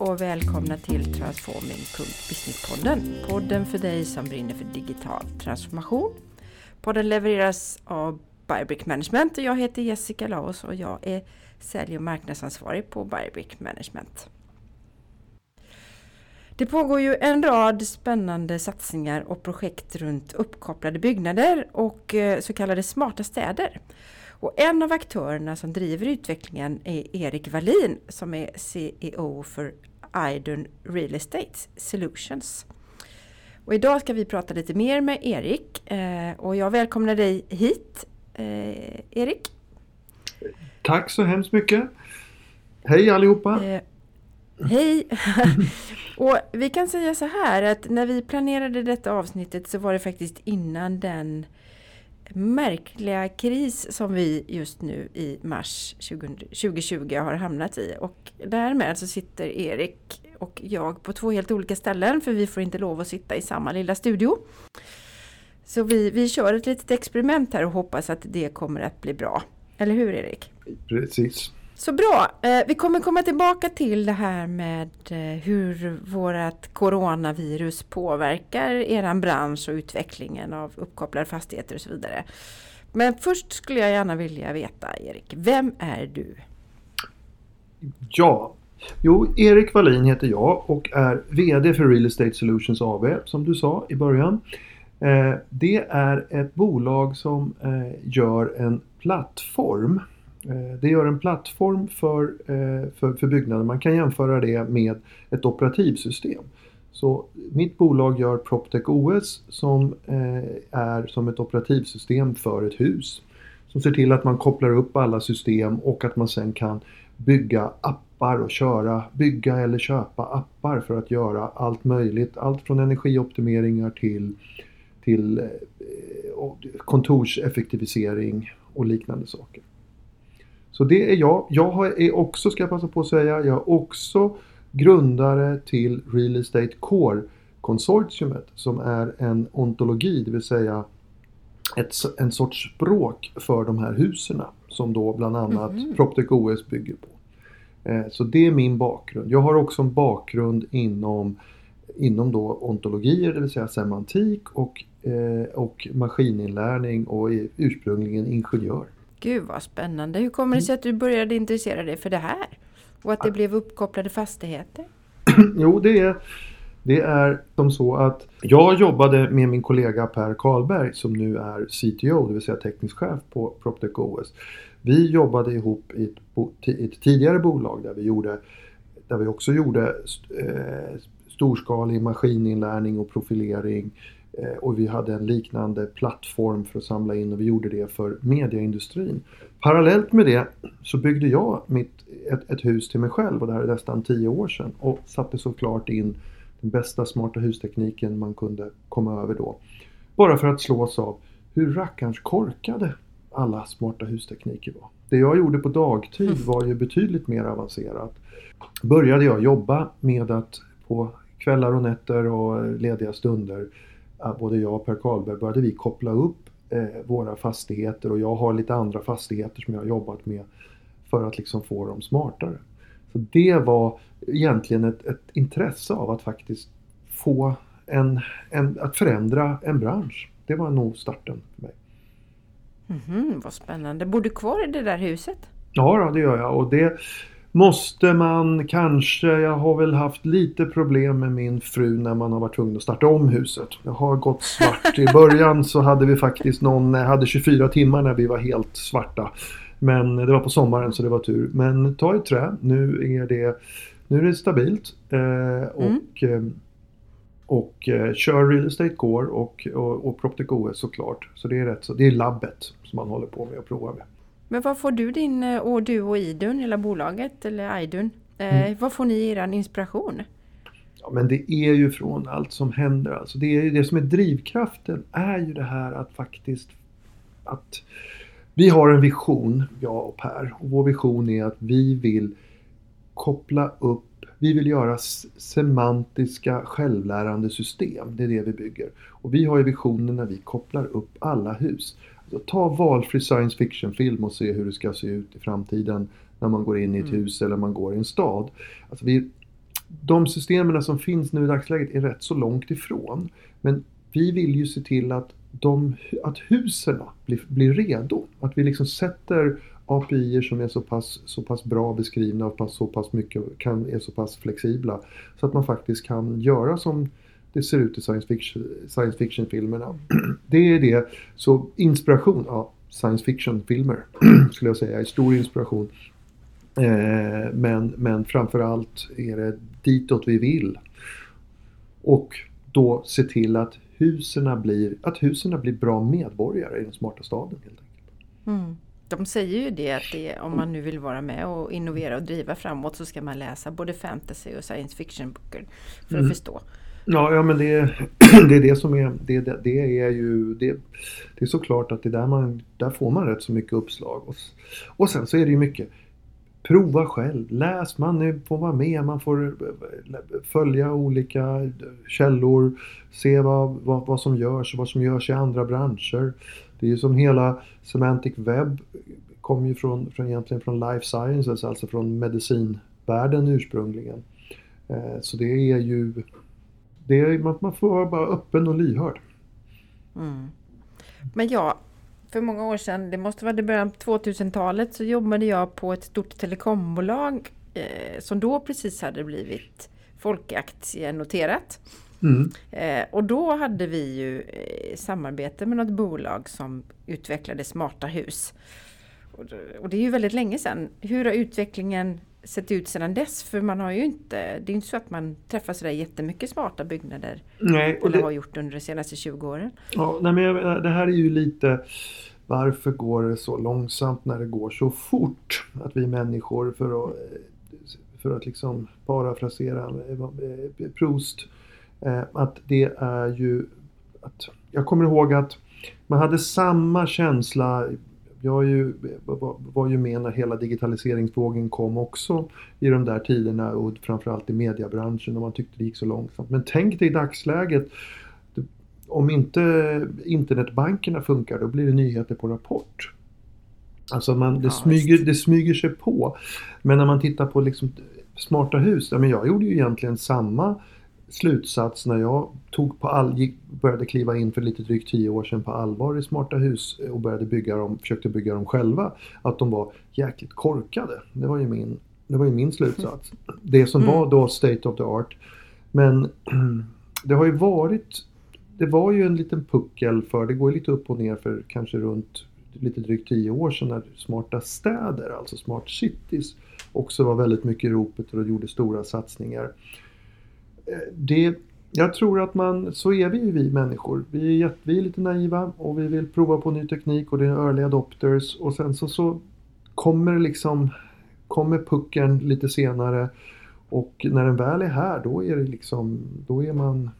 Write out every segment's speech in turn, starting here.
och välkomna till Transforming.businesspodden. Podden för dig som brinner för digital transformation. Podden levereras av Biobrick Management och jag heter Jessica Laos och jag är sälj och marknadsansvarig på Biobrick Management. Det pågår ju en rad spännande satsningar och projekt runt uppkopplade byggnader och eh, så kallade smarta städer. Och en av aktörerna som driver utvecklingen är Erik Wallin som är CEO för Idun Real Estate Solutions. Och idag ska vi prata lite mer med Erik eh, och jag välkomnar dig hit eh, Erik. Tack så hemskt mycket. Hej allihopa! Eh, hej! och vi kan säga så här att när vi planerade detta avsnittet så var det faktiskt innan den märkliga kris som vi just nu i mars 2020 har hamnat i. Och därmed så sitter Erik och jag på två helt olika ställen för vi får inte lov att sitta i samma lilla studio. Så vi, vi kör ett litet experiment här och hoppas att det kommer att bli bra. Eller hur Erik? Precis. Så bra! Eh, vi kommer komma tillbaka till det här med eh, hur vårt coronavirus påverkar eran bransch och utvecklingen av uppkopplade fastigheter och så vidare. Men först skulle jag gärna vilja veta Erik, vem är du? Ja, jo Erik Wallin heter jag och är VD för Real Estate Solutions AB som du sa i början. Eh, det är ett bolag som gör en plattform Eh, det gör en plattform för, eh, för, för byggnader. Man kan jämföra det med ett operativsystem. Så mitt bolag gör PropTech OS som eh, är som ett operativsystem för ett hus. Som ser till att man kopplar upp alla system och att man sen kan bygga appar och köra, bygga eller köpa appar för att göra allt möjligt. Allt från energioptimeringar till, till kontorseffektivisering och liknande saker. Så det är jag. Jag är också, ska jag passa på att säga, jag är också grundare till Real Estate Core konsortiumet som är en ontologi, det vill säga ett, en sorts språk för de här husen som då bland annat mm. PropTech OS bygger på. Eh, så det är min bakgrund. Jag har också en bakgrund inom, inom då ontologier, det vill säga semantik och, eh, och maskininlärning och är ursprungligen ingenjör. Gud vad spännande! Hur kommer det sig att du började intressera dig för det här? Och att det blev uppkopplade fastigheter? jo, det är, det är som så att jag jobbade med min kollega Per Karlberg som nu är CTO, det vill säga teknisk chef på PropTech OS. Vi jobbade ihop i ett, i ett tidigare bolag där vi, gjorde, där vi också gjorde eh, storskalig maskininlärning och profilering och vi hade en liknande plattform för att samla in och vi gjorde det för mediaindustrin. Parallellt med det så byggde jag mitt, ett, ett hus till mig själv och det här är nästan tio år sedan och satte såklart in den bästa smarta hustekniken man kunde komma över då. Bara för att slås av hur rackarns korkade alla smarta hustekniker var. Det jag gjorde på dagtid mm. var ju betydligt mer avancerat. Började jag jobba med att på kvällar och nätter och lediga stunder både jag och Per Karlberg började vi koppla upp eh, våra fastigheter och jag har lite andra fastigheter som jag har jobbat med för att liksom få dem smartare. Så det var egentligen ett, ett intresse av att faktiskt få en, en, att förändra en bransch. Det var nog starten för mig. Mm vad spännande. Bor du kvar i det där huset? Ja, då, det gör jag. Och det, Måste man kanske, jag har väl haft lite problem med min fru när man har varit tvungen att starta om huset. Det har gått svart. I början så hade vi faktiskt någon, hade 24 timmar när vi var helt svarta. Men det var på sommaren så det var tur. Men ta i trä, nu är det, nu är det stabilt. Eh, och mm. eh, och eh, kör Real Estate går och, och, och PropTech OS såklart. Så det är rätt så, det är labbet som man håller på med och provar med. Men vad får du din, eh, och du och Idun, hela bolaget eller Idun, eh, mm. vad får ni er inspiration? Ja, men det är ju från allt som händer. Alltså det, är det som är drivkraften är ju det här att faktiskt att vi har en vision, jag och Per. Och vår vision är att vi vill koppla upp vi vill göra semantiska självlärande system. Det är det vi bygger. Och vi har ju visionen när vi kopplar upp alla hus. Ta valfri science fiction-film och se hur det ska se ut i framtiden när man går in i ett mm. hus eller man går i en stad. Alltså vi, de systemen som finns nu i dagsläget är rätt så långt ifrån. Men vi vill ju se till att, de, att husen blir, blir redo. Att vi liksom sätter API som är så pass, så pass bra beskrivna och så pass mycket kan, är så pass flexibla. Så att man faktiskt kan göra som det ser ut i science fiction, fiction-filmerna. Det är det. Så inspiration, ja, science fiction-filmer skulle jag säga är stor inspiration. Eh, men, men framförallt är det ditåt vi vill. Och då se till att husen blir, att husen blir bra medborgare i den smarta staden. helt enkelt. Mm. De säger ju det att det, om man nu vill vara med och innovera och driva framåt så ska man läsa både fantasy och science fiction-böcker för att mm. förstå. Ja, ja men det, det är det som är, det, det är ju, det, det är såklart att det där man, där får man rätt så mycket uppslag. Och, och sen så är det ju mycket, prova själv, läs, man får vara med, man får eh, följa olika eh, källor, se vad, vad, vad som görs och vad som görs i andra branscher. Det är ju som hela Semantic Web kom ju från, från, egentligen från life sciences, alltså från medicinvärlden ursprungligen. Eh, så det är ju det är, man, man får vara bara öppen och lyhörd. Mm. Men ja, för många år sedan, det måste vara i början av 2000-talet, så jobbade jag på ett stort telekombolag eh, som då precis hade blivit folkaktienoterat. Mm. Eh, och då hade vi ju eh, samarbete med något bolag som utvecklade smarta hus. Och, och det är ju väldigt länge sedan. Hur har utvecklingen sett ut sedan dess? För man har ju inte, det är inte så att man träffar sådär jättemycket smarta byggnader. Nej, eller det, har gjort under de senaste 20 åren. Ja, nej, men det här är ju lite varför går det så långsamt när det går så fort? Att vi människor, för att, för att liksom parafrasera eh, Proust, eh, att det är ju att jag kommer ihåg att man hade samma känsla jag ju, var ju med när hela digitaliseringsvågen kom också i de där tiderna och framförallt i mediebranschen och man tyckte det gick så långsamt. Men tänk dig i dagsläget om inte internetbankerna funkar då blir det nyheter på Rapport. Alltså man, det, smyger, det smyger sig på. Men när man tittar på liksom smarta hus, ja, men jag gjorde ju egentligen samma slutsats när jag tog på all, gick, började kliva in för lite drygt tio år sedan på allvar i smarta hus och började bygga dem, försökte bygga dem själva. Att de var jäkligt korkade. Det var ju min, det var ju min slutsats. Det som mm. var då state of the art. Men det har ju varit det var ju en liten puckel för, det går lite upp och ner för kanske runt lite drygt tio år sedan när smarta städer, alltså smart cities, också var väldigt mycket i ropet och gjorde stora satsningar. Det, jag tror att man, så är vi ju vi människor. Vi är, vi är lite naiva och vi vill prova på ny teknik och det är early adopters och sen så, så kommer liksom, kommer pucken lite senare och när den väl är här då är det liksom, då är man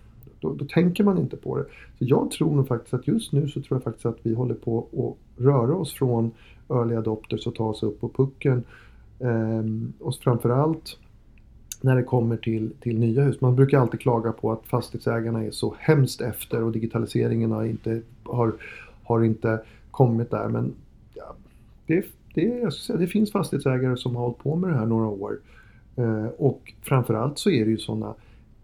då, då, tänker man inte på det. Så jag tror nog faktiskt att just nu så tror jag faktiskt att vi håller på att röra oss från early adopters och ta oss upp på pucken. Ehm, och framförallt när det kommer till, till nya hus. Man brukar alltid klaga på att fastighetsägarna är så hemskt efter och digitaliseringen har inte, har, har inte kommit där. Men ja, det, det, jag säga, det finns fastighetsägare som har hållit på med det här några år. Eh, och framförallt så är det ju sådana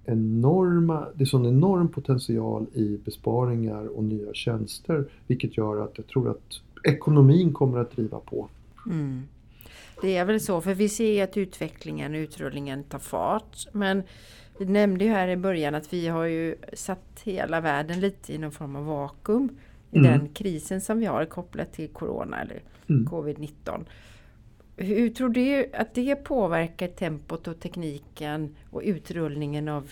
enorma, det är sån enorm potential i besparingar och nya tjänster vilket gör att jag tror att ekonomin kommer att driva på. Mm. Det är väl så, för vi ser att utvecklingen och utrullningen tar fart. Men vi nämnde ju här i början att vi har ju satt hela världen lite i någon form av vakuum i mm. den krisen som vi har kopplat till Corona eller mm. Covid-19. Hur tror du att det påverkar tempot och tekniken och utrullningen av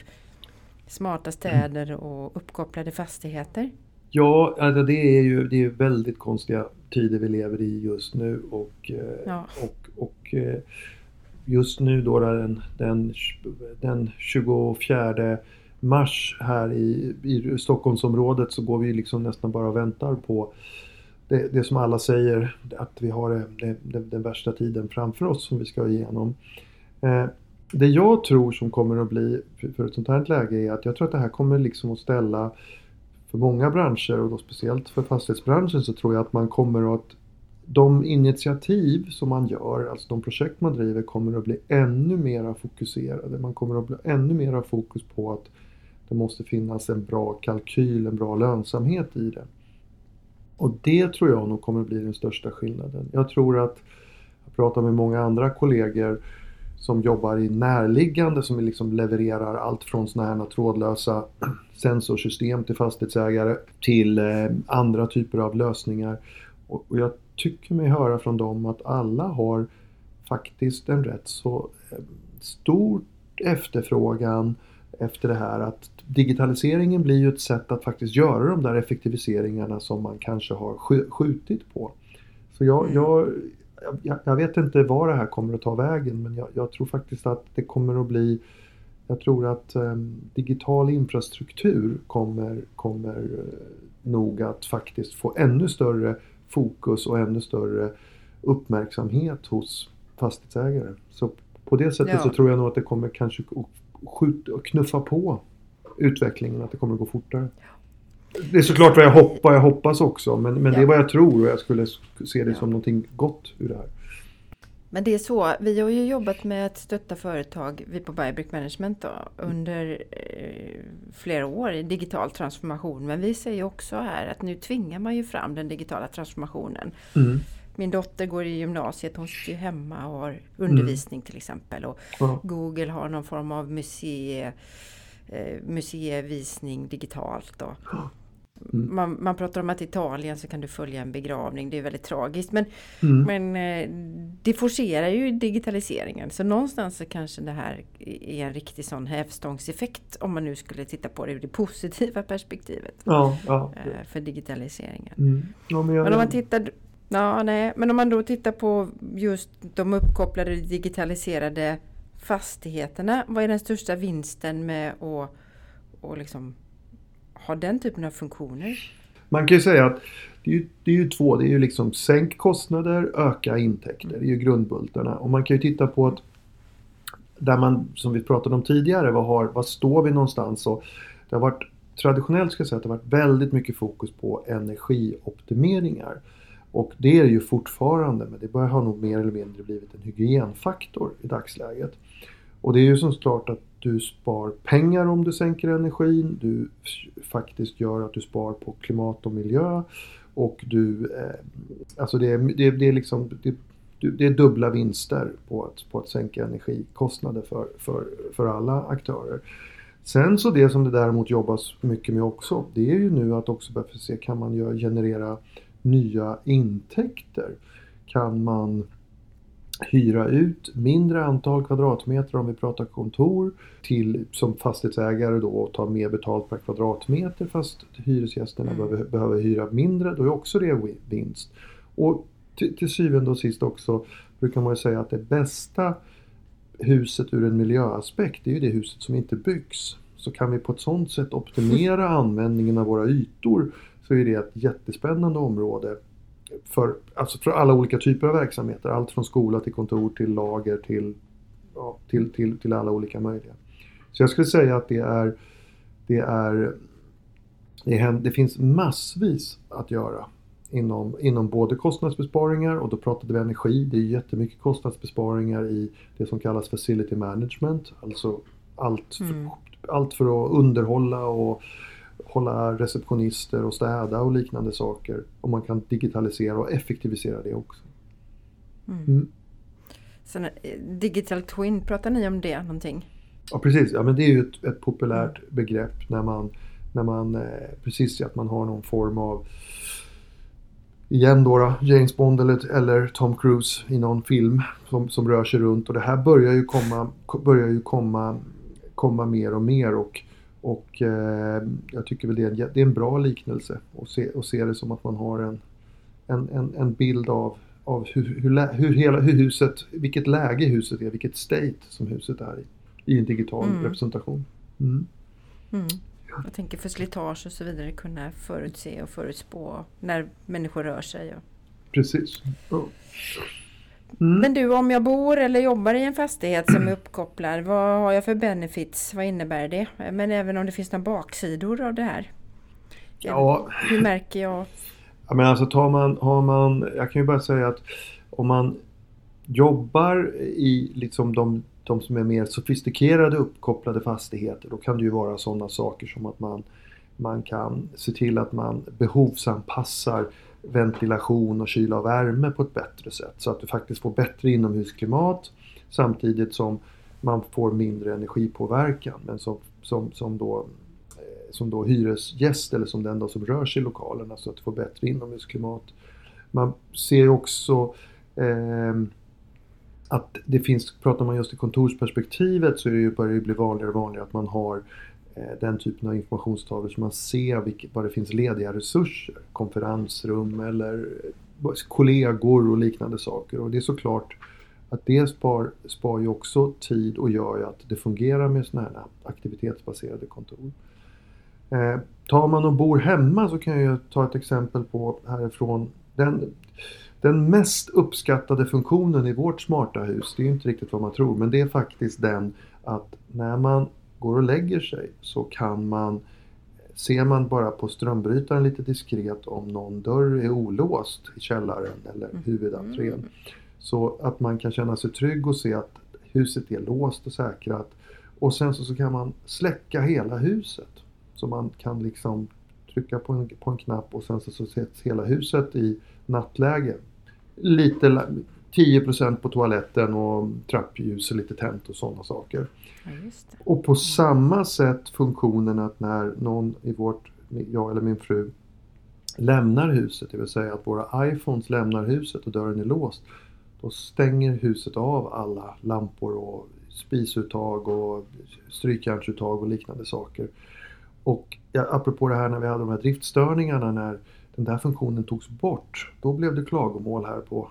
smarta städer och uppkopplade fastigheter? Ja, alltså det är ju det är väldigt konstiga tider vi lever i just nu och, eh, ja. och, och eh, just nu då den, den, den 24 mars här i, i Stockholmsområdet så går vi liksom nästan bara och väntar på det, det som alla säger, att vi har eh, det, det, den värsta tiden framför oss som vi ska igenom. Eh, det jag tror som kommer att bli för ett sånt här läge är att jag tror att det här kommer liksom att ställa för många branscher och då speciellt för fastighetsbranschen så tror jag att man kommer att de initiativ som man gör, alltså de projekt man driver kommer att bli ännu mera fokuserade. Man kommer att bli ännu mera fokus på att det måste finnas en bra kalkyl, en bra lönsamhet i det. Och det tror jag nog kommer att bli den största skillnaden. Jag tror att, jag pratar med många andra kollegor som jobbar i närliggande som liksom levererar allt från sådana här trådlösa sensorsystem till fastighetsägare till eh, andra typer av lösningar. Och jag tycker mig höra från dem att alla har faktiskt en rätt så eh, stor efterfrågan efter det här att digitaliseringen blir ju ett sätt att faktiskt göra de där effektiviseringarna som man kanske har skjutit på. Så jag, mm. jag, jag, jag, vet inte var det här kommer att ta vägen men jag, jag tror faktiskt att det kommer att bli jag tror att eh, digital infrastruktur kommer, kommer eh, nog att faktiskt få ännu större fokus och ännu större uppmärksamhet hos fastighetsägare. Så på det sättet ja. så tror jag nog att det kommer kanske skjuta, knuffa på utvecklingen, att det kommer att gå fortare. Det är såklart vad jag, hopp, vad jag hoppas också, men, men ja. det är vad jag tror och jag skulle se det som någonting gott ur det här. Men det är så, vi har ju jobbat med att stötta företag, vi på Biobrick Management då, under eh, flera år i digital transformation. Men vi säger också här att nu tvingar man ju fram den digitala transformationen. Mm. Min dotter går i gymnasiet, hon sitter ju hemma och har undervisning mm. till exempel. Och ja. Google har någon form av museie, eh, museivisning digitalt. Då. Mm. Man, man, pratar om att i Italien så kan du följa en begravning, det är väldigt tragiskt. Men, mm. men eh, det forcerar ju digitaliseringen. Så någonstans så kanske det här är en riktig sån hävstångseffekt om man nu skulle titta på det ur det positiva perspektivet. Ja, ja. Eh, för digitaliseringen. Mm. Ja, men, men, om man tittar Ja, nej. Men om man då tittar på just de uppkopplade digitaliserade fastigheterna. Vad är den största vinsten med att och liksom ha den typen av funktioner? Man kan ju säga att det är ju, det är ju två. Det är ju liksom sänk kostnader, öka intäkter. Det är ju grundbultarna. Och man kan ju titta på att där man, som vi pratade om tidigare, vad, har, vad står vi någonstans? Och det har varit traditionellt ska jag säga att det har varit väldigt mycket fokus på energioptimeringar. Och det är det ju fortfarande, men det börjar ha nog mer eller mindre blivit en hygienfaktor i dagsläget. Och det är ju som klart att du spar pengar om du sänker energin. Du faktiskt gör att du spar på klimat och miljö. Och du, eh, alltså det är, det, det är liksom, det, det, är dubbla vinster på att, på att sänka energikostnader för, för, för alla aktörer. Sen så det som det däremot jobbas mycket med också, det är ju nu att också börja se, kan man generera nya intäkter? Kan man hyra ut mindre antal kvadratmeter om vi pratar kontor till som fastighetsägare då och ta mer betalt per kvadratmeter fast hyresgästerna mm. behöver, behöver hyra mindre. Då är också det vinst. Och till, till syvende och sist också brukar man ju säga att det bästa huset ur en miljöaspekt är ju det huset som inte byggs. Så kan vi på ett sådant sätt optimera användningen av våra ytor så är det ett jättespännande område för, alltså för alla olika typer av verksamheter. Allt från skola till kontor till lager till, ja, till, till, till alla olika möjliga. Så jag skulle säga att det är, det är det, finns massvis att göra inom, inom både kostnadsbesparingar och då pratade vi energi. Det är jättemycket kostnadsbesparingar i det som kallas facility management. Alltså allt, mm. allt för att underhålla och hålla receptionister och städa och liknande saker. Och man kan digitalisera och effektivisera det också. Mm. Mm. Sen, eh, digital Twin, pratar ni om det någonting? Ja precis, ja, men det är ju ett, ett populärt mm. begrepp när man, när man eh, precis att man har någon form av igen då, då James Bond eller, eller Tom Cruise i någon film som, som rör sig runt och det här börjar ju komma, börjar ju komma, komma mer och mer och och eh, jag tycker väl det är, en, det är en bra liknelse att se, och se det som att man har en, en, en, en bild av, av hur, hur, hur, hela, hur huset, vilket läge huset är, vilket state som huset är i, i en digital mm. representation. Mm. Mm. Jag tänker för slitage och så vidare kunna förutse och förutspå när människor rör sig. Och... Precis. Ja. Mm. Men du, om jag bor eller jobbar i en fastighet som är uppkopplad, vad har jag för benefits? Vad innebär det? Men även om det finns några baksidor av det här? Ja. Hur märker jag? Ja, men alltså tar man, har man, jag kan ju bara säga att om man jobbar i liksom de, de som är mer sofistikerade uppkopplade fastigheter då kan det ju vara sådana saker som att man, man kan se till att man behovsanpassar ventilation och kyla och värme på ett bättre sätt så att du faktiskt får bättre inomhusklimat samtidigt som man får mindre energipåverkan. Men som, som, som, då, eh, som då hyresgäst eller som den då som rör sig i lokalerna så att du får bättre inomhusklimat. Man ser också eh, att det finns, pratar man just i kontorsperspektivet så är det ju, börjar det bli vanligare och vanligare att man har Eh, den typen av informationstavlor så man ser vilket, var det finns lediga resurser. Konferensrum eller eh, kollegor och liknande saker. Och det är såklart att det spar, spar ju också tid och gör ju att det fungerar med sådana här aktivitetsbaserade kontor. Eh, tar man och bor hemma så kan jag ta ett exempel på härifrån. Den, den mest uppskattade funktionen i vårt smarta hus, det är ju inte riktigt vad man tror, men det är faktiskt den att när man går och lägger sig så kan man Ser man bara på strömbrytaren lite diskret om någon dörr är olåst i källaren eller mm. huvudentrén mm. Så att man kan känna sig trygg och se att huset är låst och säkrat. Och sen så, så kan man släcka hela huset. Så man kan liksom trycka på en, på en knapp och sen så, så sätts hela huset i nattläge. Lite 10% på toaletten och trappljus är lite tänt och sådana saker. Ja, och på samma sätt funktionen att när någon i vårt, jag eller min fru lämnar huset, det vill säga att våra iPhones lämnar huset och dörren är låst, då stänger huset av alla lampor och spisuttag och strykjärnsuttag och liknande saker. Och ja, apropå det här när vi hade de här driftstörningarna när den där funktionen togs bort. Då blev det klagomål här på,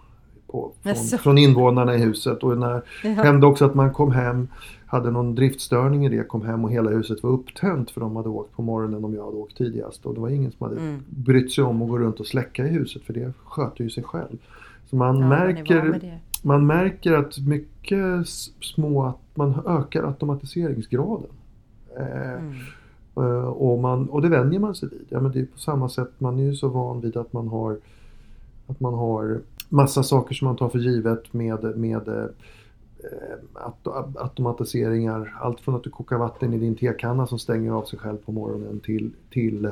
på från, från, invånarna i huset. Och när det hände också att man kom hem, hade någon driftstörning i det, kom hem och hela huset var upptänt för de hade åkt på morgonen om jag hade åkt tidigast. Och det var ingen som hade mm. brytt sig om att gå runt och släcka i huset för det sköter ju sig själv. Så man, ja, märker, man märker att mycket små, att man ökar automatiseringsgraden. Eh, mm. Eh, och, man, och det vänjer man sig vid. Ja, men det är på samma sätt, man är ju så van vid att man har att man har massa saker som man tar för givet med, med eh, automatiseringar. Allt från att du kokar vatten i din tekanna som stänger av sig själv på morgonen till, till,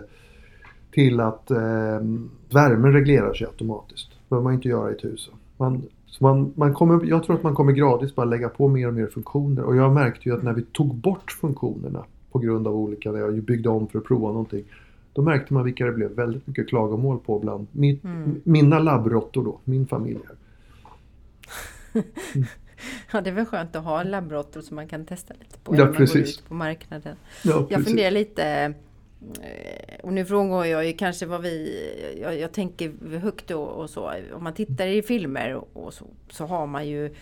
till att eh, värmen reglerar sig automatiskt. Det behöver man inte göra i ett hus. Man, så man, man kommer, jag tror att man kommer gradvis bara lägga på mer och mer funktioner. Och jag märkte ju att när vi tog bort funktionerna på grund av olika, när jag byggde om för att prova någonting. Då märkte man vilka det blev väldigt mycket klagomål på bland mitt, mm. mina labbråttor då, min familj. Här. Mm. Ja, det är väl skönt att ha labbråttor som man kan testa lite på ja, när man går ut på marknaden. Ja, jag funderar lite Eh, och nu frångår jag ju kanske vad vi... Jag, jag tänker högt och, och, så. Om man tittar i filmer och, och så, så har man ju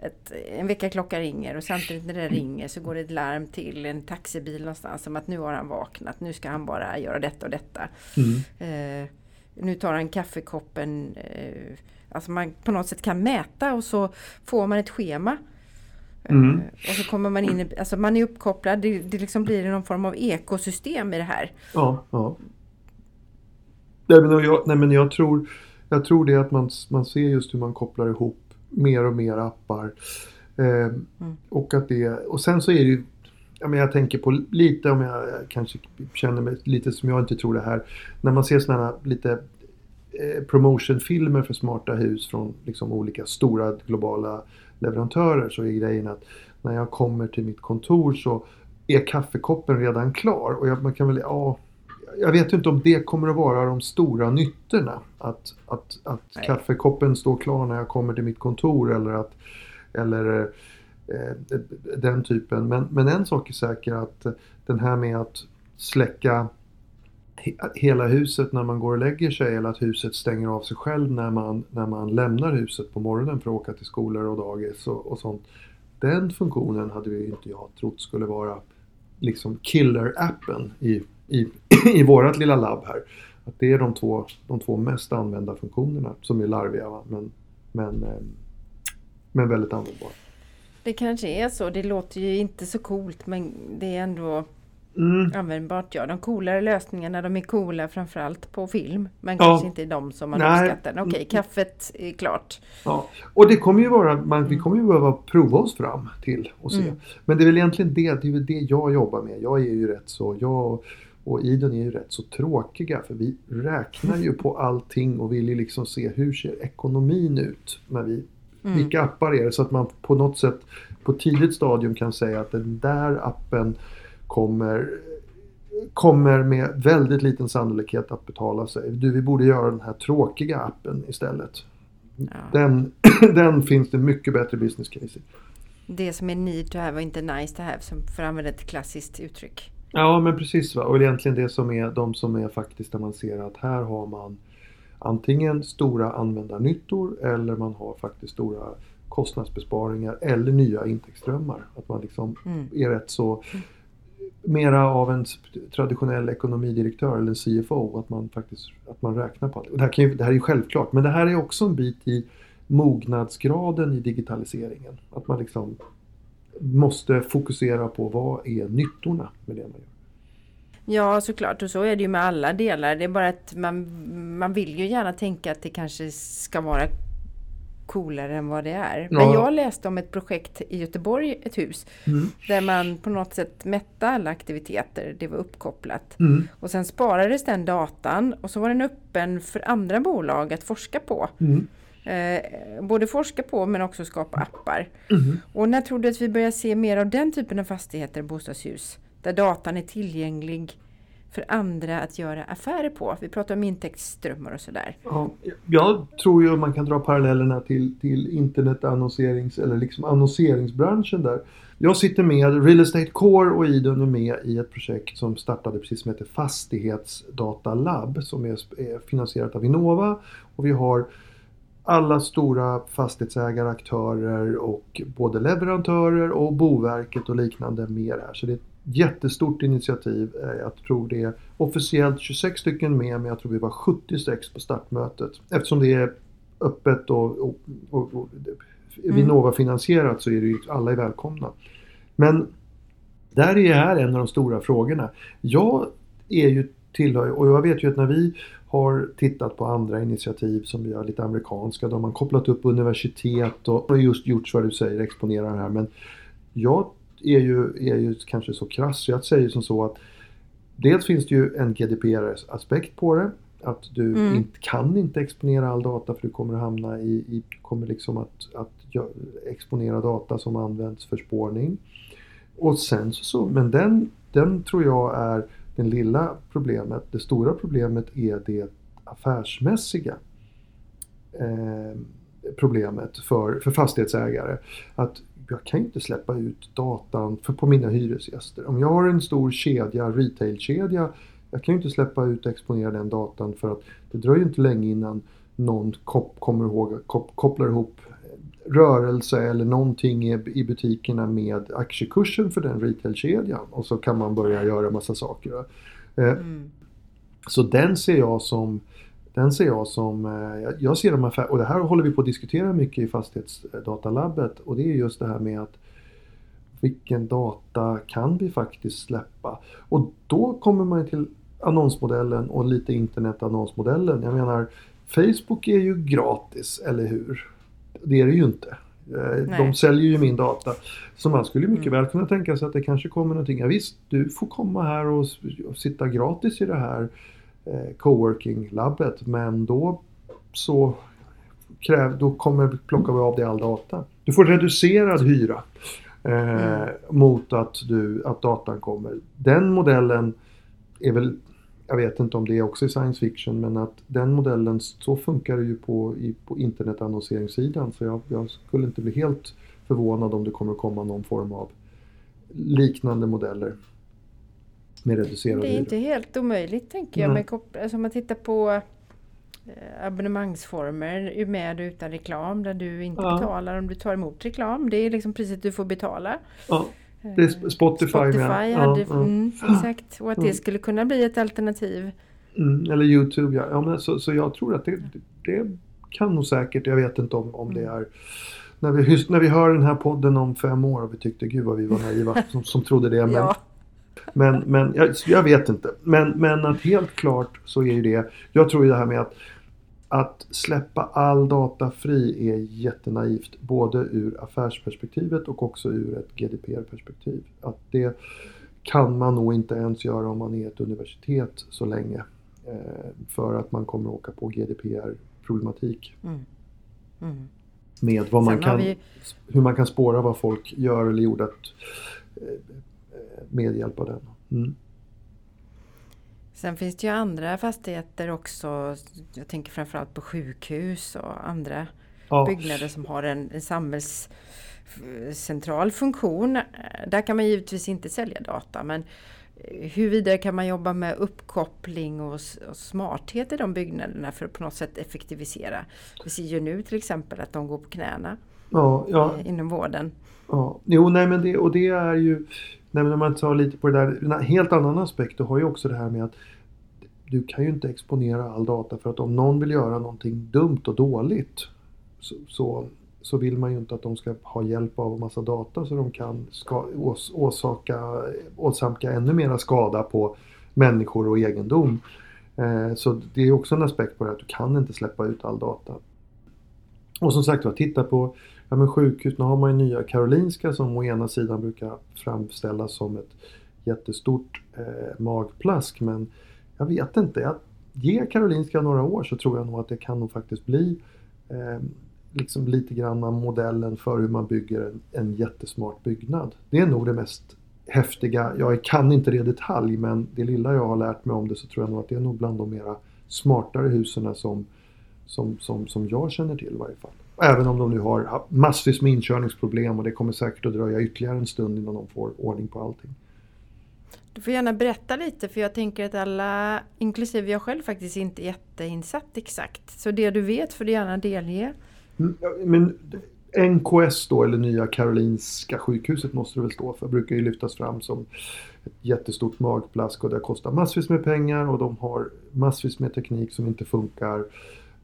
ett, en väckarklocka ringer och samtidigt när det ringer så går det ett larm till en taxibil någonstans om att nu har han vaknat, nu ska han bara göra detta och detta. Mm. Eh, nu tar han kaffekoppen. Eh, alltså man på något sätt kan mäta och så får man ett schema. Mm. Eh, och så kommer man in, alltså man är uppkopplad, det, det liksom blir någon form av ekosystem i det här. Ja, ja. Nej men jag, nej, men jag, tror, jag tror det att man, man ser just hur man kopplar ihop mer och mer appar. Eh, mm. och, att det, och sen så är det ju, ja, men jag tänker på lite om jag kanske känner mig lite som jag inte tror det här. När man ser sådana här lite eh, promotionfilmer för smarta hus från liksom olika stora globala leverantörer så är grejen att när jag kommer till mitt kontor så är kaffekoppen redan klar. Och jag, man kan väl, ja, jag vet inte om det kommer att vara de stora nyttorna. Att, att, att kaffekoppen står klar när jag kommer till mitt kontor eller att eller eh, den typen. Men, men en sak är säker att den här med att släcka hela huset när man går och lägger sig eller att huset stänger av sig själv när man, när man lämnar huset på morgonen för att åka till skolor och dagis och, och sånt. Den funktionen hade vi inte jag trott skulle vara liksom killer-appen i, i, i vårat lilla labb här. Att det är de två, de två mest använda funktionerna som är larviga va? Men, men, eh, men väldigt användbara. Det kanske är så. Det låter ju inte så coolt men det är ändå mm. användbart. Ja, de coolare lösningarna de är coola framförallt på film. Men ja. kanske inte de som man Nej. uppskattar. Okej, okay, kaffet är klart. Ja, och det kommer ju vara, man, vi kommer ju behöva prova oss fram till och se. Mm. Men det är väl egentligen det, det är det jag jobbar med. Jag är ju rätt så, jag och Idun är ju rätt så tråkiga för vi räknar ju på allting och vill ju liksom se hur ser ekonomin ut när vi Mm. Vilka appar är det? Så att man på något sätt på tidigt stadium kan säga att den där appen kommer kommer med väldigt liten sannolikhet att betala sig. Du, vi borde göra den här tråkiga appen istället. Ja. Den, den finns det mycket bättre business case i. Det som är need to have och inte nice to have, som för att använda ett klassiskt uttryck. Ja, men precis. Va? Och egentligen det som är de som är faktiskt där man ser att här har man antingen stora användarnyttor eller man har faktiskt stora kostnadsbesparingar eller nya intäktsströmmar. Att man liksom mm. är rätt så mera av en traditionell ekonomidirektör eller en CFO, att man faktiskt att man räknar på allt. Det här, kan ju, det här är ju självklart, men det här är också en bit i mognadsgraden i digitaliseringen. Att man liksom måste fokusera på vad är nyttorna med det man gör. Ja, såklart. Och så är det ju med alla delar. Det är bara att man, man vill ju gärna tänka att det kanske ska vara coolare än vad det är. Ja. Men jag läste om ett projekt i Göteborg, ett hus, mm. där man på något sätt mätte alla aktiviteter, det var uppkopplat. Mm. Och sen sparades den datan och så var den öppen för andra bolag att forska på. Mm. Eh, både forska på men också skapa appar. Mm. Och när tror du att vi börjar se mer av den typen av fastigheter, bostadshus? Där datan är tillgänglig för andra att göra affärer på. Vi pratar om intäktsströmmar och sådär. Ja, jag tror ju man kan dra parallellerna till, till internetannonserings eller liksom annonseringsbranschen där. Jag sitter med, Real Estate Core och Idun är med i ett projekt som startade precis som heter Fastighetsdatalab som är, är finansierat av Vinnova. Och vi har alla stora fastighetsägare, aktörer och både leverantörer och Boverket och liknande med här. Så det är jättestort initiativ. Eh, jag tror det är officiellt 26 stycken med, men jag tror vi var 76 på startmötet. Eftersom det är öppet och, och, och, och mm. Vinnova-finansierat så är det ju alla är välkomna. Men där är här en av de stora frågorna. Jag är ju tillhör, och jag vet ju att när vi har tittat på andra initiativ som vi har lite amerikanska, då har man kopplat upp universitet och just gjort vad du säger, exponerar här. Men jag är ju, är ju kanske så krass så jag säger som så att dels finns det ju en GDPR-aspekt på det. Att du mm. inte, kan inte exponera all data för du kommer att hamna i, i kommer liksom att, att exponera data som används för spårning. Och sen så, så men den, den tror jag är det lilla problemet. Det stora problemet är det affärsmässiga eh, problemet för, för fastighetsägare. Att jag kan inte släppa ut datan för, på mina hyresgäster. Om jag har en stor kedja, retailkedja, jag kan ju inte släppa ut och exponera den datan för att det dröjer inte länge innan någon kop, kommer ihåg, kop, kopplar ihop rörelse eller någonting i, i butikerna med aktiekursen för den retailkedjan och så kan man börja göra massa saker. Eh, mm. Så den ser jag som den ser jag som, eh, jag ser de här, och det här håller vi på att diskutera mycket i fastighetsdatalabbet och det är just det här med att vilken data kan vi faktiskt släppa? Och då kommer man till annonsmodellen och lite internetannonsmodellen. Jag menar, Facebook är ju gratis, eller hur? Det är det ju inte. Eh, Nej. De säljer ju min data. Så man skulle mycket mm. väl kunna tänka sig att det kanske kommer någonting. Ja, visst, du får komma här och, sitta gratis i det här eh, coworking-labbet. Men då så kräv, då kommer, plockar vi av dig all data. Du får reducerad hyra eh, mm. mot att, du, att datan kommer. Den modellen är väl jag vet inte om det är också är science fiction men att den modellen, så funkar det ju på, i, på internetannonseringssidan så jag, jag, skulle inte bli helt förvånad om det kommer att komma någon form av liknande modeller. Med reducerad Det är inte helt omöjligt tänker jag. Med, alltså, om man tittar på eh, abonnemangsformer med och utan reklam där du inte ja. betalar om du tar emot reklam. Det är liksom priset du får betala. Ja. Det är Spotify, Spotify med. hade, ja, mm, Exakt, och att det skulle kunna bli ett alternativ. Mm, eller Youtube ja. ja men så, så jag tror att det, det kan nog säkert, jag vet inte om, om det mm. är när vi, när vi hör den här podden om fem år och vi tyckte gud vad vi var naiva som, som trodde det. Men, ja. Men, men jag, jag, vet inte. Men, men att helt klart så är ju det. Jag tror ju det här med att att släppa all data fri är jättenaivt. Både ur affärsperspektivet och också ur ett GDPR-perspektiv. Att det kan man nog inte ens göra om man är ett universitet så länge. Eh, för att man kommer åka på GDPR-problematik. Mm. Mm. Med vad man kan, vi... hur man kan spåra vad folk gör eller gjort eh, med hjälp av den. Mm. Sen finns det ju andra fastigheter också. Jag tänker framförallt på sjukhus och andra ja. byggnader som har en, en samhällscentral funktion. Där kan man givetvis inte sälja data men hur vidare kan man jobba med uppkoppling och, och, smarthet i de byggnaderna för att på något sätt effektivisera? Vi ser ju nu till exempel att de går på knäna ja, ja. Eh, inom vården. Ja. Jo, nej men det, och det är ju Nej, men om man tar lite på det där, en helt annan aspekt, du har ju också det här med att du kan ju inte exponera all data för att om någon vill göra någonting dumt och dåligt så, så, så vill man ju inte att de ska ha hjälp av en massa data så de kan ska, ås, åsaka, åsamka ännu mera skada på människor och egendom. Eh, så det är också en aspekt på det att du kan inte släppa ut all data. Och som sagt var, titta på Ja men sjukhus, nu har man ju nya Karolinska som å ena sidan brukar framställas som ett jättestort eh, magplask men jag vet inte. Jag, ge Karolinska några år så tror jag nog att det kan nog faktiskt bli eh, liksom lite grann modellen för hur man bygger en, en jättesmart byggnad. Det är nog det mest häftiga. Jag kan inte det i detalj men det lilla jag har lärt mig om det så tror jag nog att det är nog bland de mera smartare husen som, som, som, som jag känner till i varje fall. Även om de nu har massvis med inkörningsproblem och det kommer säkert att dröja ytterligare en stund innan de får ordning på allting. Du får gärna berätta lite för jag tänker att alla, inklusive jag själv faktiskt inte är jätteinsatt exakt. Så det du vet får du gärna delge. Mm, men NKS då, eller Nya Karolinska sjukhuset måste det väl stå för, brukar ju lyftas fram som ett jättestort magplask och det kostar massvis med pengar och de har massvis med teknik som inte funkar.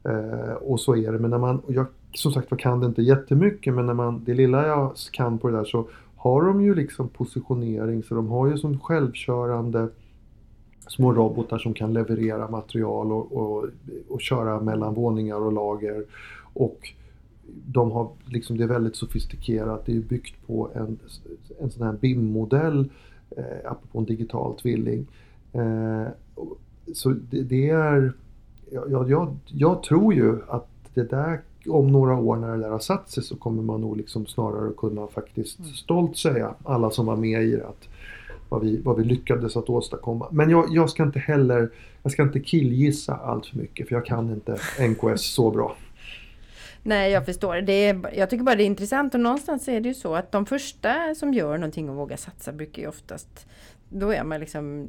Eh, och så är det. Men när man, jag som sagt var kan det inte jättemycket men när man, det lilla jag kan på det där så har de ju liksom positionering så de har ju som självkörande små robotar som kan leverera material och, och, och köra mellan våningar och lager. Och de har liksom, det är väldigt sofistikerat, det är byggt på en, en sån här BIM-modell, eh, apropå en digital tvilling. Eh, så det, det är, jag, jag, jag tror ju att det där om några år när det där har satt sig så kommer man nog liksom snarare kunna faktiskt mm. stolt säga, alla som var med i det, att vad vi, vad vi lyckades att åstadkomma. Men jag, jag ska inte heller, jag ska inte killgissa allt för mycket för jag kan inte NKS så bra. Nej, jag förstår. Det är, jag tycker bara det är intressant och någonstans är det ju så att de första som gör någonting och vågar satsa brukar ju oftast då är man liksom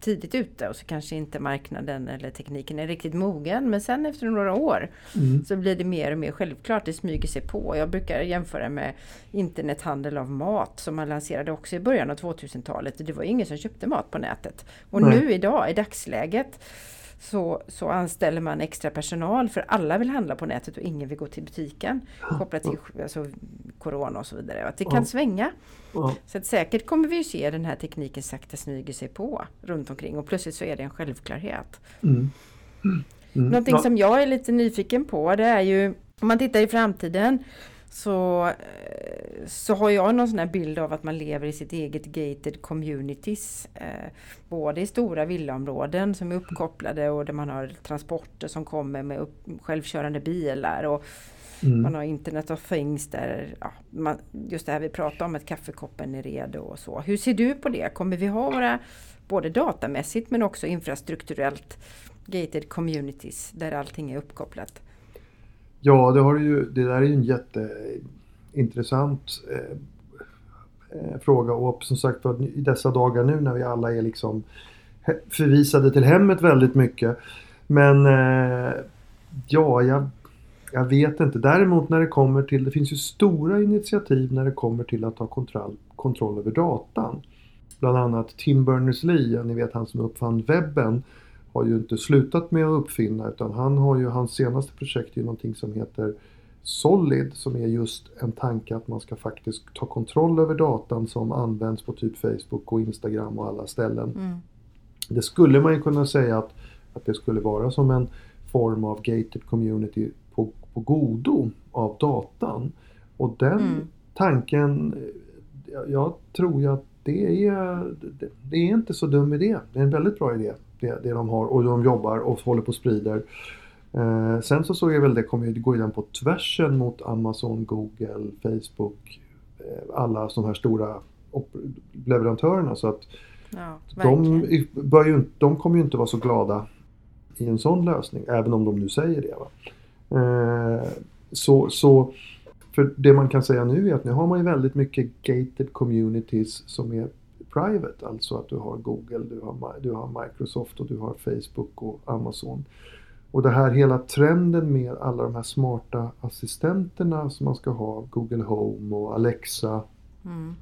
tidigt ute och så kanske inte marknaden eller tekniken är riktigt mogen. Men sen efter några år mm. så blir det mer och mer självklart. Det smyger sig på. Jag brukar jämföra med internethandel av mat som man lanserade också i början av 2000-talet. Det var ingen som köpte mat på nätet. Och Nej. nu idag, i dagsläget, så, så anställer man extra personal för alla vill handla på nätet och ingen vill gå till butiken. Kopplat till alltså, Corona och så vidare. Att det kan svänga. Så att säkert kommer vi se den här tekniken sakta smyger sig på runt omkring och plötsligt så är det en självklarhet. Mm. Mm. Någonting som jag är lite nyfiken på det är ju om man tittar i framtiden så, eh, så har jag någon sån här bild av att man lever i sitt eget gated communities. Eh, både i stora villaområden som är uppkopplade och där man har transporter som kommer med upp, självkörande bilar. Och mm. Man har Internet of Things där, ja, man, just det här vi pratade om, att kaffekoppen är redo och så. Hur ser du på det? Kommer vi ha våra, både datamässigt men också infrastrukturellt, gated communities där allting är uppkopplat? Ja, det, har ju, det där är ju en jätteintressant eh, eh fråga och som sagt i dessa dagar nu när vi alla är liksom förvisade till hemmet väldigt mycket. Men eh, ja, jag, jag vet inte. Däremot när det kommer till, det finns ju stora initiativ när det kommer till att ta kontroll, kontroll över datan. Bland annat Tim Berners-Lee, ni vet han som uppfann webben har ju inte slutat med att uppfinna utan han har ju, hans senaste projekt är ju någonting som heter Solid som är just en tanke att man ska faktiskt ta kontroll över datan som används på typ Facebook och Instagram och alla ställen. Mm. Det skulle man ju kunna säga att, att det skulle vara som en form av gated community på, på godo av datan. Och den Mm. tanken, jag, jag tror ju att det är, det, är inte så dum idé. Det är en väldigt bra idé det, det de har och de jobbar och håller på och sprider. Eh, sen så såg jag väl det kommer ju, ju den på tvärsen mot Amazon, Google, Facebook, eh, alla de här stora leverantörerna så att Ja, de, bör ju, de kommer ju inte vara så glada i en sån lösning, även om de nu säger det. Va? Eh, så, så, för det man kan säga nu är att nu har man ju väldigt mycket gated communities som är private, alltså att du har Google, du har, du har Microsoft och du har Facebook och Amazon. Och det här hela trenden med alla de här smarta assistenterna som man ska ha, Google Home och Alexa, Mm.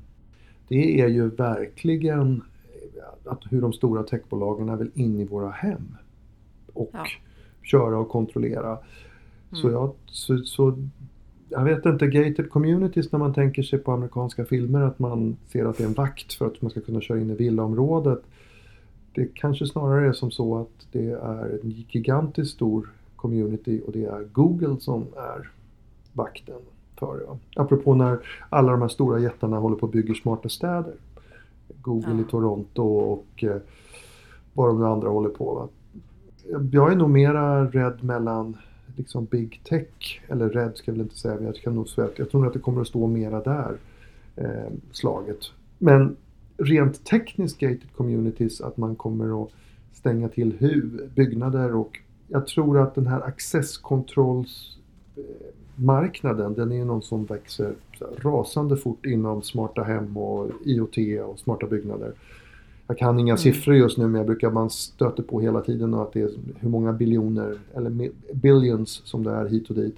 det är ju verkligen att hur de stora techbolagen vill in i våra hem. Och Ja. köra och kontrollera. Så, Mm. jag, så, så jag vet inte, gated communities när man tänker sig på amerikanska filmer att man ser att det är en vakt för att man ska kunna köra in i villaområdet. Det kanske snarare är som så att det är en gigantiskt stor community och det är Google som är vakten för det. Apropå när alla de här stora jättarna håller på och bygger smarta städer. Google Ja. i Toronto och eh, vad de andra håller på. Va? Jag är nog mera rädd mellan liksom big tech, eller rädd ska jag väl inte säga, men jag, kan nog säga att jag tror nog att det kommer att stå mera där, eh, slaget. Men rent tekniskt gated communities, att man kommer att stänga till huv, byggnader och jag tror att den här accesskontrollsmarknaden, eh, den är någon som växer rasande fort inom smarta hem och IoT och smarta byggnader. Jag kan inga Mm. siffror just nu men jag brukar man stöter på hela tiden och att det är hur många biljoner eller billions som det är hit och dit.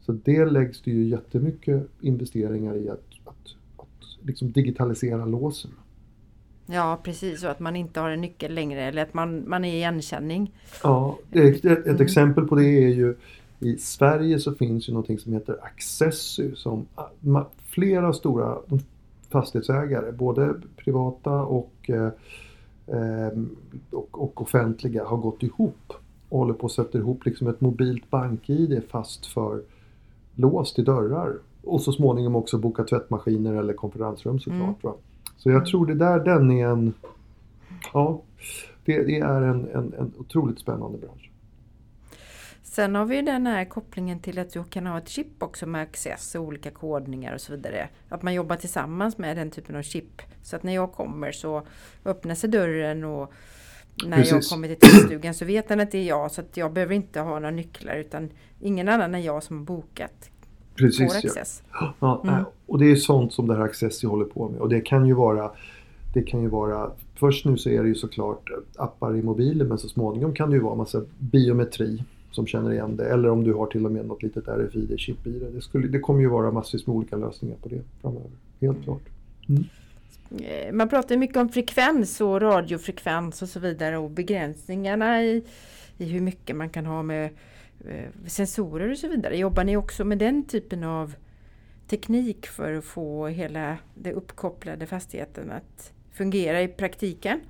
Så det läggs det ju jättemycket investeringar i att, att, att liksom digitalisera låsen. Ja, precis. Och att man inte har en nyckel längre eller att man, man är igenkänning. Ja, ett, ett Mm. exempel på det är ju i Sverige så finns ju någonting som heter Accessu som ah, flera stora fastighetsägare, både privata och, eh, ehm, och, och offentliga har gått ihop och håller på att sätta ihop liksom ett mobilt bank-id fast för lås till dörrar och så småningom också boka tvättmaskiner eller konferensrum såklart. Mm. Så jag tror det där, den är en, ja, det, det är en, en, en otroligt spännande bransch. Sen har vi den här kopplingen till att du kan ha ett chip också med access och olika kodningar och så vidare. Att man jobbar tillsammans med den typen av chip. Så att när jag kommer så öppnar sig dörren och när jag Precis. kommer till tvättstugan så vet den att det är jag. Så att jag behöver inte ha några nycklar utan ingen annan än jag som har bokat Precis, ja. access. Ja, Mm. nej, Och det är sånt som det här Accessi håller på med. Och det kan ju vara det kan ju vara, först nu så är det ju såklart appar i mobilen men så småningom kan det ju vara massa biometri som känner igen det. Eller om du har till och med något litet RFID-chip i det. Det, skulle, det kommer ju vara massvis med olika lösningar på det framöver. Helt klart. Eh, Man pratar mycket om frekvens och radiofrekvens och så vidare och begränsningarna i, i hur mycket man kan ha med eh, sensorer och så vidare. Jobbar ni också med den typen av teknik för att få hela det uppkopplade fastigheten att fungera i praktiken?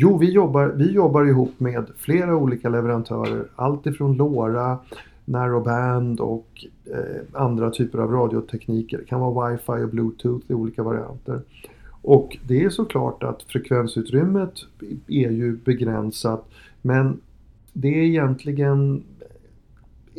Jo, vi jobbar, vi jobbar ihop med flera olika leverantörer. Allt ifrån LoRa, narrowband och eh, andra typer av radiotekniker. Det kan vara wifi och bluetooth i olika varianter. Och det är såklart att frekvensutrymmet är ju begränsat men det är egentligen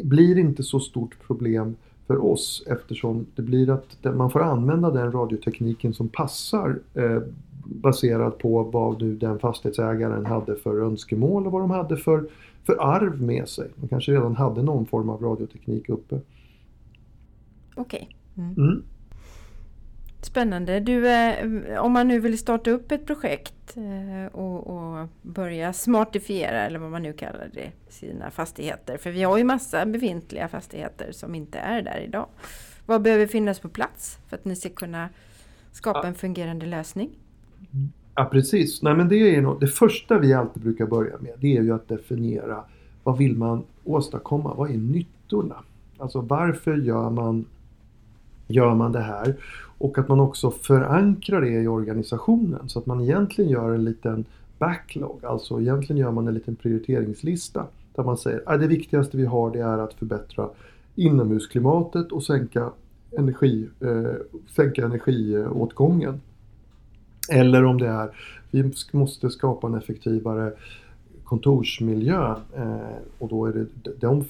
blir inte så stort problem för oss eftersom det blir att man får använda den radiotekniken som passar eh, baserat på vad nu den fastighetsägaren hade för önskemål och vad de hade för, för arv med sig. De kanske redan hade någon form av radioteknik uppe. Okej. Mm. Mm. Spännande. Du, eh, om man nu vill starta upp ett projekt eh, och, och börja smartifiera eller vad man nu kallar det, sina fastigheter. För vi har ju massa befintliga fastigheter som inte är där idag. Vad behöver finnas på plats för att ni ska kunna skapa en fungerande lösning? Ja precis. Nej, men det, är nog, det första vi alltid brukar börja med det är ju att definiera vad vill man åstadkomma? Vad är nyttorna? Alltså varför gör man, gör man det här? Och att man också förankrar det i organisationen så att man egentligen gör en liten backlog. Alltså egentligen gör man en liten prioriteringslista där man säger att det viktigaste vi har det är att förbättra inomhusklimatet och sänka, energi, eh, sänka energiåtgången. Eller om det är vi måste skapa en effektivare kontorsmiljö eh, och då är det de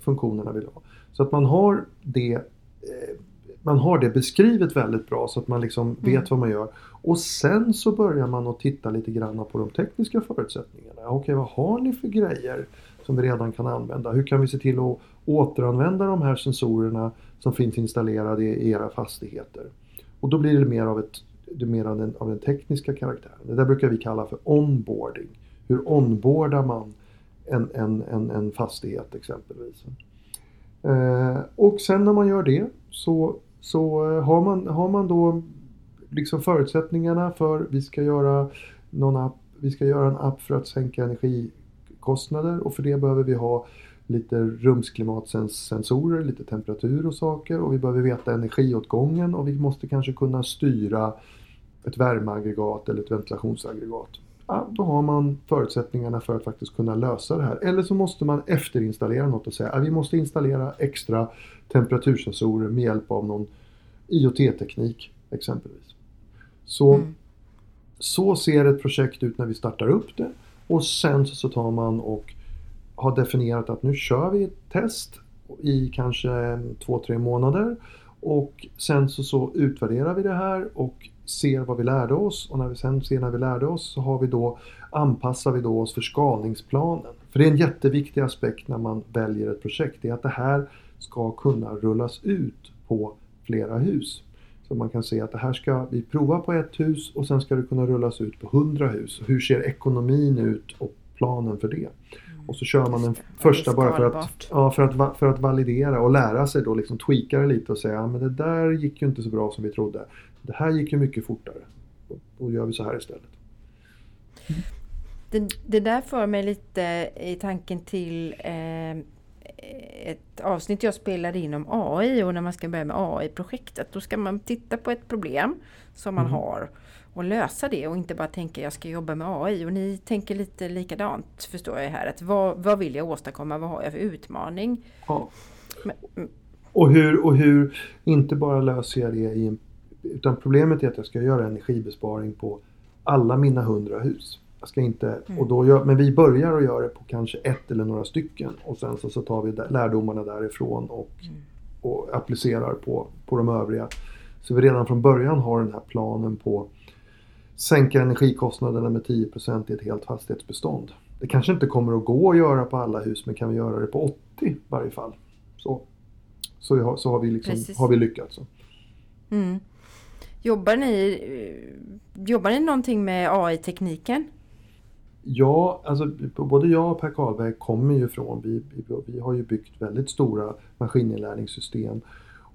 funktionerna, vi vill ha. Så att man har det eh, man har det beskrivet väldigt bra så att man liksom mm. vet vad man gör. Och sen så börjar man att titta lite grann på de tekniska förutsättningarna. Okej, vad har ni för grejer som vi redan kan använda? Hur kan vi se till att återanvända de här sensorerna som finns installerade i era fastigheter? Och då blir det mer av, ett, det mer av, den, av den tekniska karaktären. Det där brukar vi kalla för onboarding. Hur onboardar man en, en, en, en fastighet exempelvis? Eh, och sen när man gör det så, så eh, har, man, har man då liksom förutsättningarna för vi ska göra någon app, vi ska göra en app för att sänka energikostnader och för det behöver vi ha lite rumsklimatsensorer, lite temperatur och saker och vi behöver veta energiåtgången och vi måste kanske kunna styra ett värmeaggregat eller ett ventilationsaggregat ja, då har man förutsättningarna för att faktiskt kunna lösa det här. Eller så måste man efterinstallera något och säga att vi måste installera extra temperatursensorer med hjälp av någon IoT-teknik exempelvis. Så, mm. så ser ett projekt ut när vi startar upp det och sen så tar man och har definierat att nu kör vi ett test i kanske två, tre månader och sen så, så utvärderar vi det här och ser vad vi lärde oss och när vi sen ser när vi lärde oss så har vi då, anpassar vi då oss för skalningsplanen. För det är en jätteviktig aspekt när man väljer ett projekt, det är att det här ska kunna rullas ut på flera hus. Så man kan se att det här ska vi prova på ett hus och sen ska det kunna rullas ut på hundra hus. Hur ser ekonomin ut och planen för det? Mm. Och så kör man den första bara för att, ja, för, att, för att validera och lära sig då liksom tweaka det lite och säga ja, men det där gick ju inte så bra som vi trodde. Det här gick ju mycket fortare. Då gör vi så här istället. Det, det där för mig lite i tanken till eh, ett avsnitt jag spelade in om AI och när man ska börja med AI-projektet. Då ska man titta på ett problem som man mm. har och lösa det och inte bara tänka jag ska jobba med AI. Och ni tänker lite likadant förstår jag här. Att vad, vad vill jag åstadkomma? Vad har jag för utmaning? Ja. Men, och, hur, och hur, inte bara löser jag det i en utan problemet är att jag ska göra energibesparing på alla mina hundra hus. Jag ska inte, mm. och då gör, men vi börjar att göra det på kanske ett eller några stycken och sen så, så tar vi lärdomarna därifrån och, mm. och applicerar på, på de övriga. Så vi redan från början har den här planen på sänka energikostnaderna med 10% i ett helt fastighetsbestånd. Det kanske inte kommer att gå att göra på alla hus men kan vi göra det på 80 i varje fall. Så, så, har, så har, vi liksom, har vi lyckats. Mm. Jobbar ni, jobbar ni någonting med AI-tekniken? Ja, alltså både jag och Per Karlberg kommer ju från, vi, vi, vi har ju byggt väldigt stora maskininlärningssystem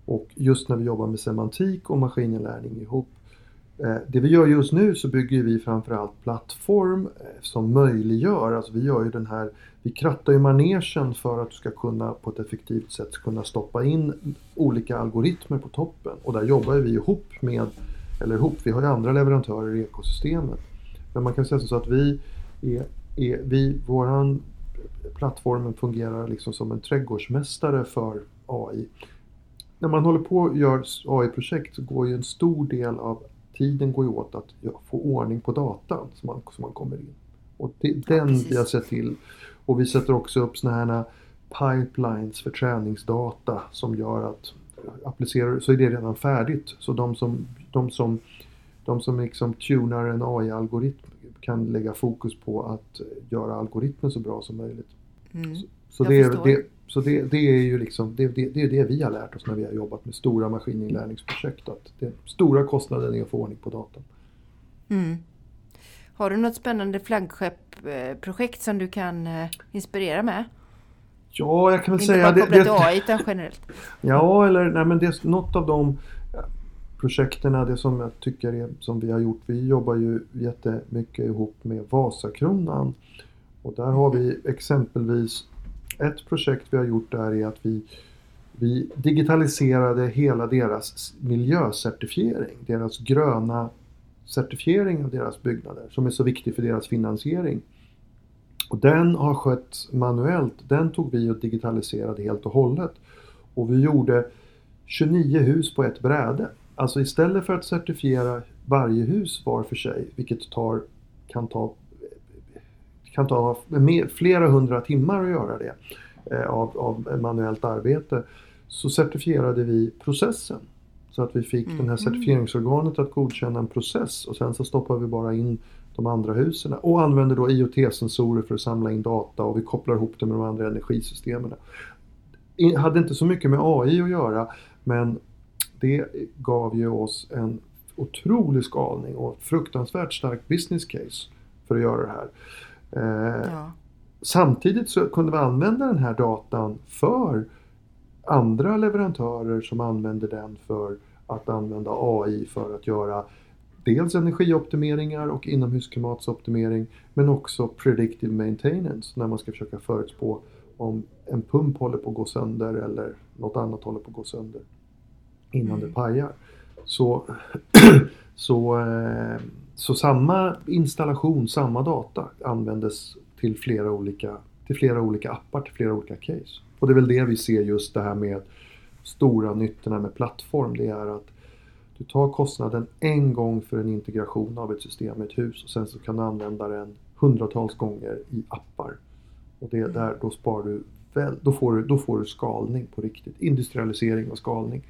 och just när vi jobbar med semantik och maskininlärning ihop Eh, det vi gör just nu så bygger vi framförallt plattform eh, som möjliggör, alltså vi gör ju den här, vi krattar ju manegen för att du ska kunna på ett effektivt sätt kunna stoppa in olika algoritmer på toppen och där jobbar vi ihop med, eller ihop, vi har ju andra leverantörer i ekosystemet. Men man kan säga så att vi är, är vi, våran plattformen fungerar liksom som en trädgårdsmästare för AI. När man håller på och gör AI-projekt så går ju en stor del av tiden går ju åt att få ordning på datan som man, som man kommer in. Och det, är den ja, vi har sett till. Och vi sätter också upp såna här pipelines för träningsdata som gör att applicerar så är det redan färdigt. Så de som, de som, de som liksom tunar en AI-algoritm kan lägga fokus på att göra algoritmen så bra som möjligt. Mm. Så, så det, är, det, så det, det, är ju liksom, det, det, det, är det vi har lärt oss när vi har jobbat med stora maskininlärningsprojekt. Att det, stora kostnaden är att få ordning på datan. Mm. Har du något spännande flaggskeppprojekt som du kan eh, inspirera med? Ja, jag kan väl Inte säga... Inte bara kopplat till AI utan generellt. Ja, eller nej, men det är något av de projekten, det som jag tycker är, som vi har gjort. Vi jobbar ju jättemycket ihop med Vasakronan. Och där har vi exempelvis ett projekt vi har gjort där är att vi Vi digitaliserade hela deras miljöcertifiering, deras gröna certifiering av deras byggnader som är så viktig för deras finansiering. Och den har skötts manuellt. Den tog vi och digitaliserade helt och hållet. Och vi gjorde 29 hus på ett bräde. Alltså istället för att certifiera varje hus var för sig, vilket tar, kan ta, kan ta flera hundra timmar att göra det eh, av, av manuellt arbete, så certifierade vi processen. Så att vi fick mm. det här certifieringsorganet att godkänna en process och sen så stoppar vi bara in de andra husen och använder då IoT-sensorer för att samla in data och vi kopplar ihop det med de andra energisystemen. Det hade inte så mycket med AI att göra men det gav ju oss en otrolig skalning och fruktansvärt stark business case för att göra det här. Eh, ja. Samtidigt så kunde vi använda den här datan för andra leverantörer som använder den för att använda AI för att göra dels energioptimeringar och inomhusklimatsoptimering men också predictive maintenance när man ska försöka förutspå om en pump håller på att gå sönder eller något annat håller på att gå sönder innan mm. det pajar. Så, så, eh, så samma installation, samma data användes till flera olika, till flera olika appar, till flera olika case. Och det är väl det vi ser just det här med stora nyttorna med plattform. Det är att du tar kostnaden en gång för en integration av ett system i ett hus och sen så kan du använda den hundratals gånger i appar. Och det där, då sparar du väl, då får du, då får du skalning på riktigt. Industrialisering och skalning.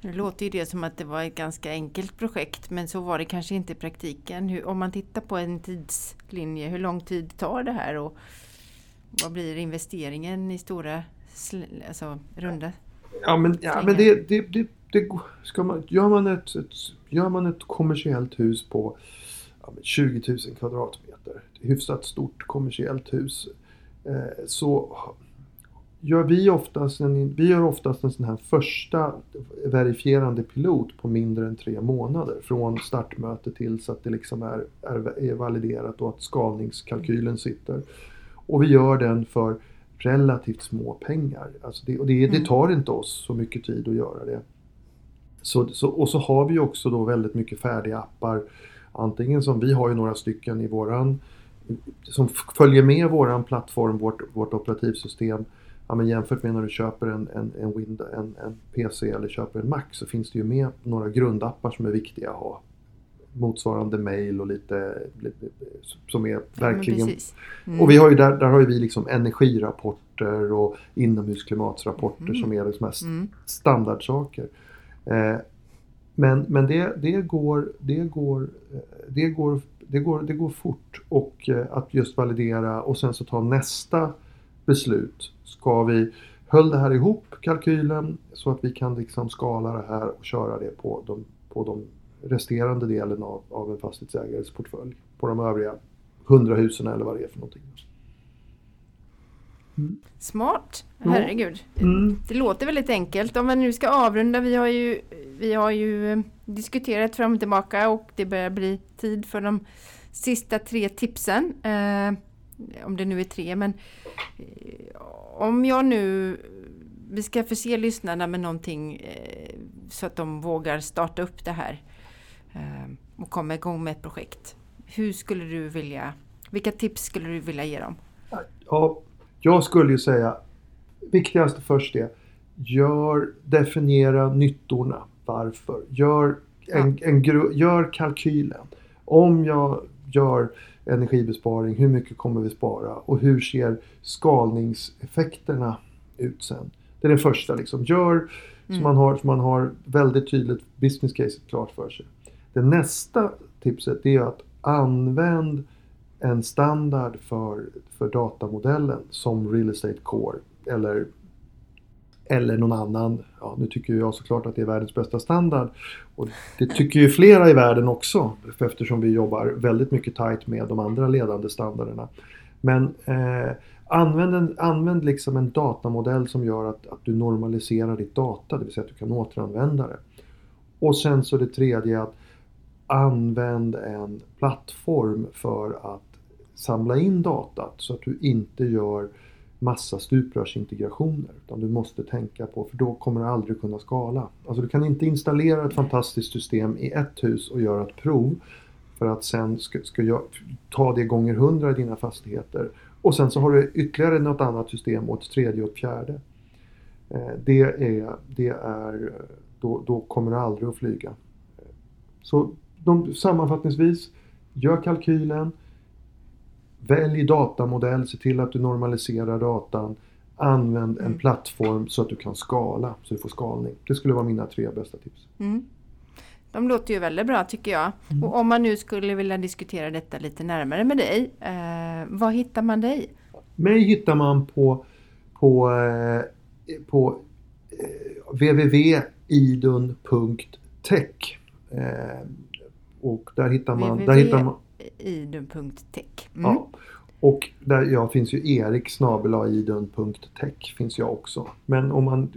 Det låter ju det som att det var ett ganska enkelt projekt men så var det kanske inte i praktiken. Hur, om man tittar på en tidslinje, hur lång tid tar det här och vad blir investeringen i stora alltså, runda Ja men, ja, men det, det, det, det ska man, gör, man ett, ett, gör man ett kommersiellt hus på ja, 20 000 kvadratmeter, hyfsat stort kommersiellt hus, eh, så gör vi oftast en, vi gör oftast en sån här första verifierande pilot på mindre än tre månader. Från startmöte tills att det liksom är, är, är validerat och att skalningskalkylen sitter. Och vi gör den för relativt små pengar. Alltså det, och det, det, mm. tar inte oss så mycket tid att göra det. Så, så, och så har vi också då väldigt mycket färdiga appar. Antingen som vi har ju några stycken i våran som följer med våran plattform, vårt, vårt operativsystem. Ja, men jämfört med när du köper en, en, en, Windows, en, en PC eller köper en Mac så finns det ju med några grundappar som är viktiga att ha motsvarande mail och lite, som är verkligen... Ja, mm. Och vi har ju där, där har ju vi liksom energirapporter och inomhusklimatsrapporter mm. som är liksom mest mm. standardsaker. Eh, men men det, det, går, det, går, det, går, det, går, det går fort och eh, att just validera och sen så ta nästa beslut. Ska vi höll det här ihop kalkylen så att vi kan liksom skala det här och köra det på de, på de resterande delen av, av en fastighetsägares portfölj på de övriga hundra husen eller vad det är för någonting. Mm. Smart, herregud. Mm. Det låter väldigt enkelt. Om vi nu ska avrunda, vi har ju, vi har ju eh, diskuterat fram och tillbaka och det börjar bli tid för de sista tre tipsen. Eh, om det nu är tre, men eh, om jag nu vi ska förse lyssnarna med någonting eh, så att de vågar starta upp det här. Ehm, och komma igång med ett projekt. Hur skulle du vilja, vilka tips skulle du vilja ge dem? Ja, jag skulle ju säga viktigaste först är gör, definiera nyttorna. Varför? Gör, en, en, gör kalkylen. Om jag gör energibesparing, hur mycket kommer vi spara och hur ser skalningseffekterna ut sen? Det är det första. Liksom. Gör mm. så, man har, så man har väldigt tydligt business case klart för sig. Det nästa tipset är att använd en standard för, för datamodellen som Real Estate Core eller, eller någon annan. Ja, nu tycker jag såklart att det är världens bästa standard och det tycker ju flera i världen också eftersom vi jobbar väldigt mycket tight med de andra ledande standarderna. Men eh, använd, en, använd liksom en datamodell som gör att, att du normaliserar ditt data, det vill säga att du kan återanvända det. Och sen så det tredje att använd en plattform för att samla in datat så att du inte gör massa stuprörsintegrationer. Utan du måste tänka på, för då kommer du aldrig kunna skala. Alltså du kan inte installera ett fantastiskt system i ett hus och göra ett prov för att sen ska, ska jag ta det gånger hundra i dina fastigheter. Och sen så har du ytterligare något annat system och ett tredje och ett fjärde. Eh, det är, det är då, då kommer du aldrig att flyga. Så de, sammanfattningsvis, gör kalkylen, välj datamodell, se till att du normaliserar datan, använd en Mm. plattform så att du kan skala, så du får skalning. Det skulle vara mina tre bästa tips. Mm. De låter ju väldigt bra tycker jag. Mm. Och om man nu skulle vilja diskutera detta lite närmare med dig, eh, var hittar man dig? Mig hittar man på, på, eh, på eh, www.idun.tech. Eh, och där hittar man... Där hittar man idun.tech. Mm. ja. Och där ja, finns ju Erik idun.tech finns jag också. Men om man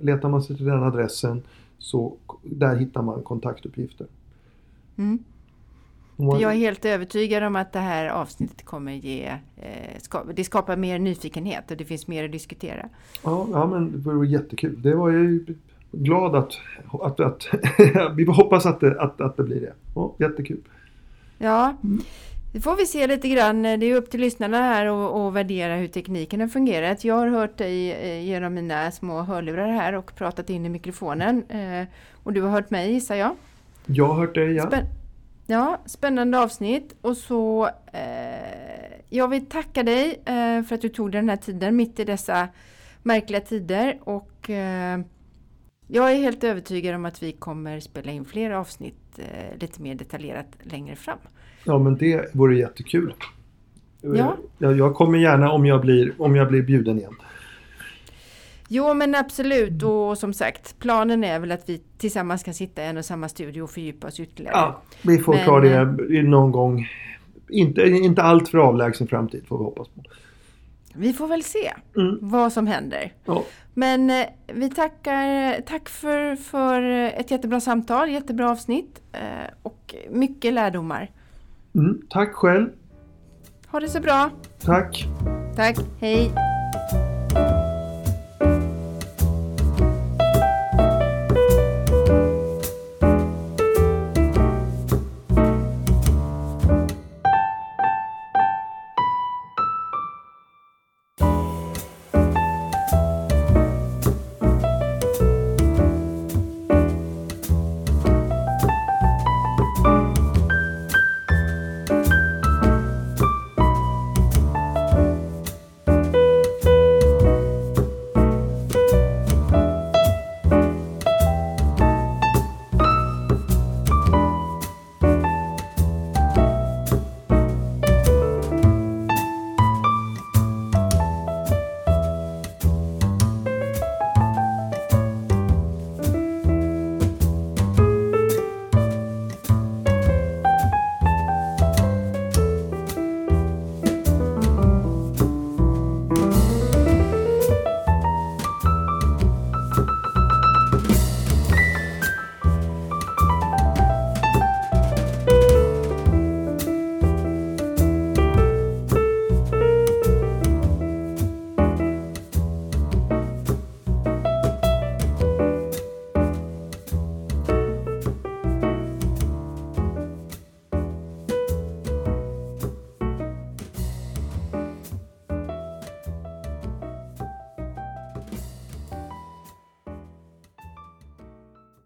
letar man sig till den adressen så där hittar man kontaktuppgifter. Mm. Jag är helt övertygad om att det här avsnittet kommer ge, eh, ska, det skapar mer nyfikenhet och det finns mer att diskutera. Ja, ja men det vore jättekul. Det var jag ju glad att, att, att vi hoppas att det, att, att det blir det. Ja, jättekul. Ja, det får vi se lite grann. Det är upp till lyssnarna här och, och värdera hur tekniken har fungerat. Jag har hört dig eh, genom mina små hörlurar här och pratat in i mikrofonen. Eh, och du har hört mig gissar jag. Jag har hört dig ja. Spän- ja, spännande avsnitt. Och så eh, jag vill tacka dig eh, för att du tog dig den här tiden mitt i dessa märkliga tider. Och eh, jag är helt övertygad om att vi kommer spela in fler avsnitt lite mer detaljerat längre fram. Ja men det vore jättekul. Ja. Jag, jag kommer gärna om jag blir, om jag blir bjuden igen. Jo men absolut och som sagt planen är väl att vi tillsammans kan sitta i en och samma studio och fördjupa oss ytterligare. Ja, vi får Men, ta det eh, någon gång. Inte, inte allt för avlägsen framtid får vi hoppas på. Vi får väl se Mm. vad som händer. Ja. Men eh, vi tackar, tack för, för ett jättebra samtal, jättebra avsnitt eh, och mycket lärdomar. Mm, tack själv. Ha det så bra. Tack. Tack, hej.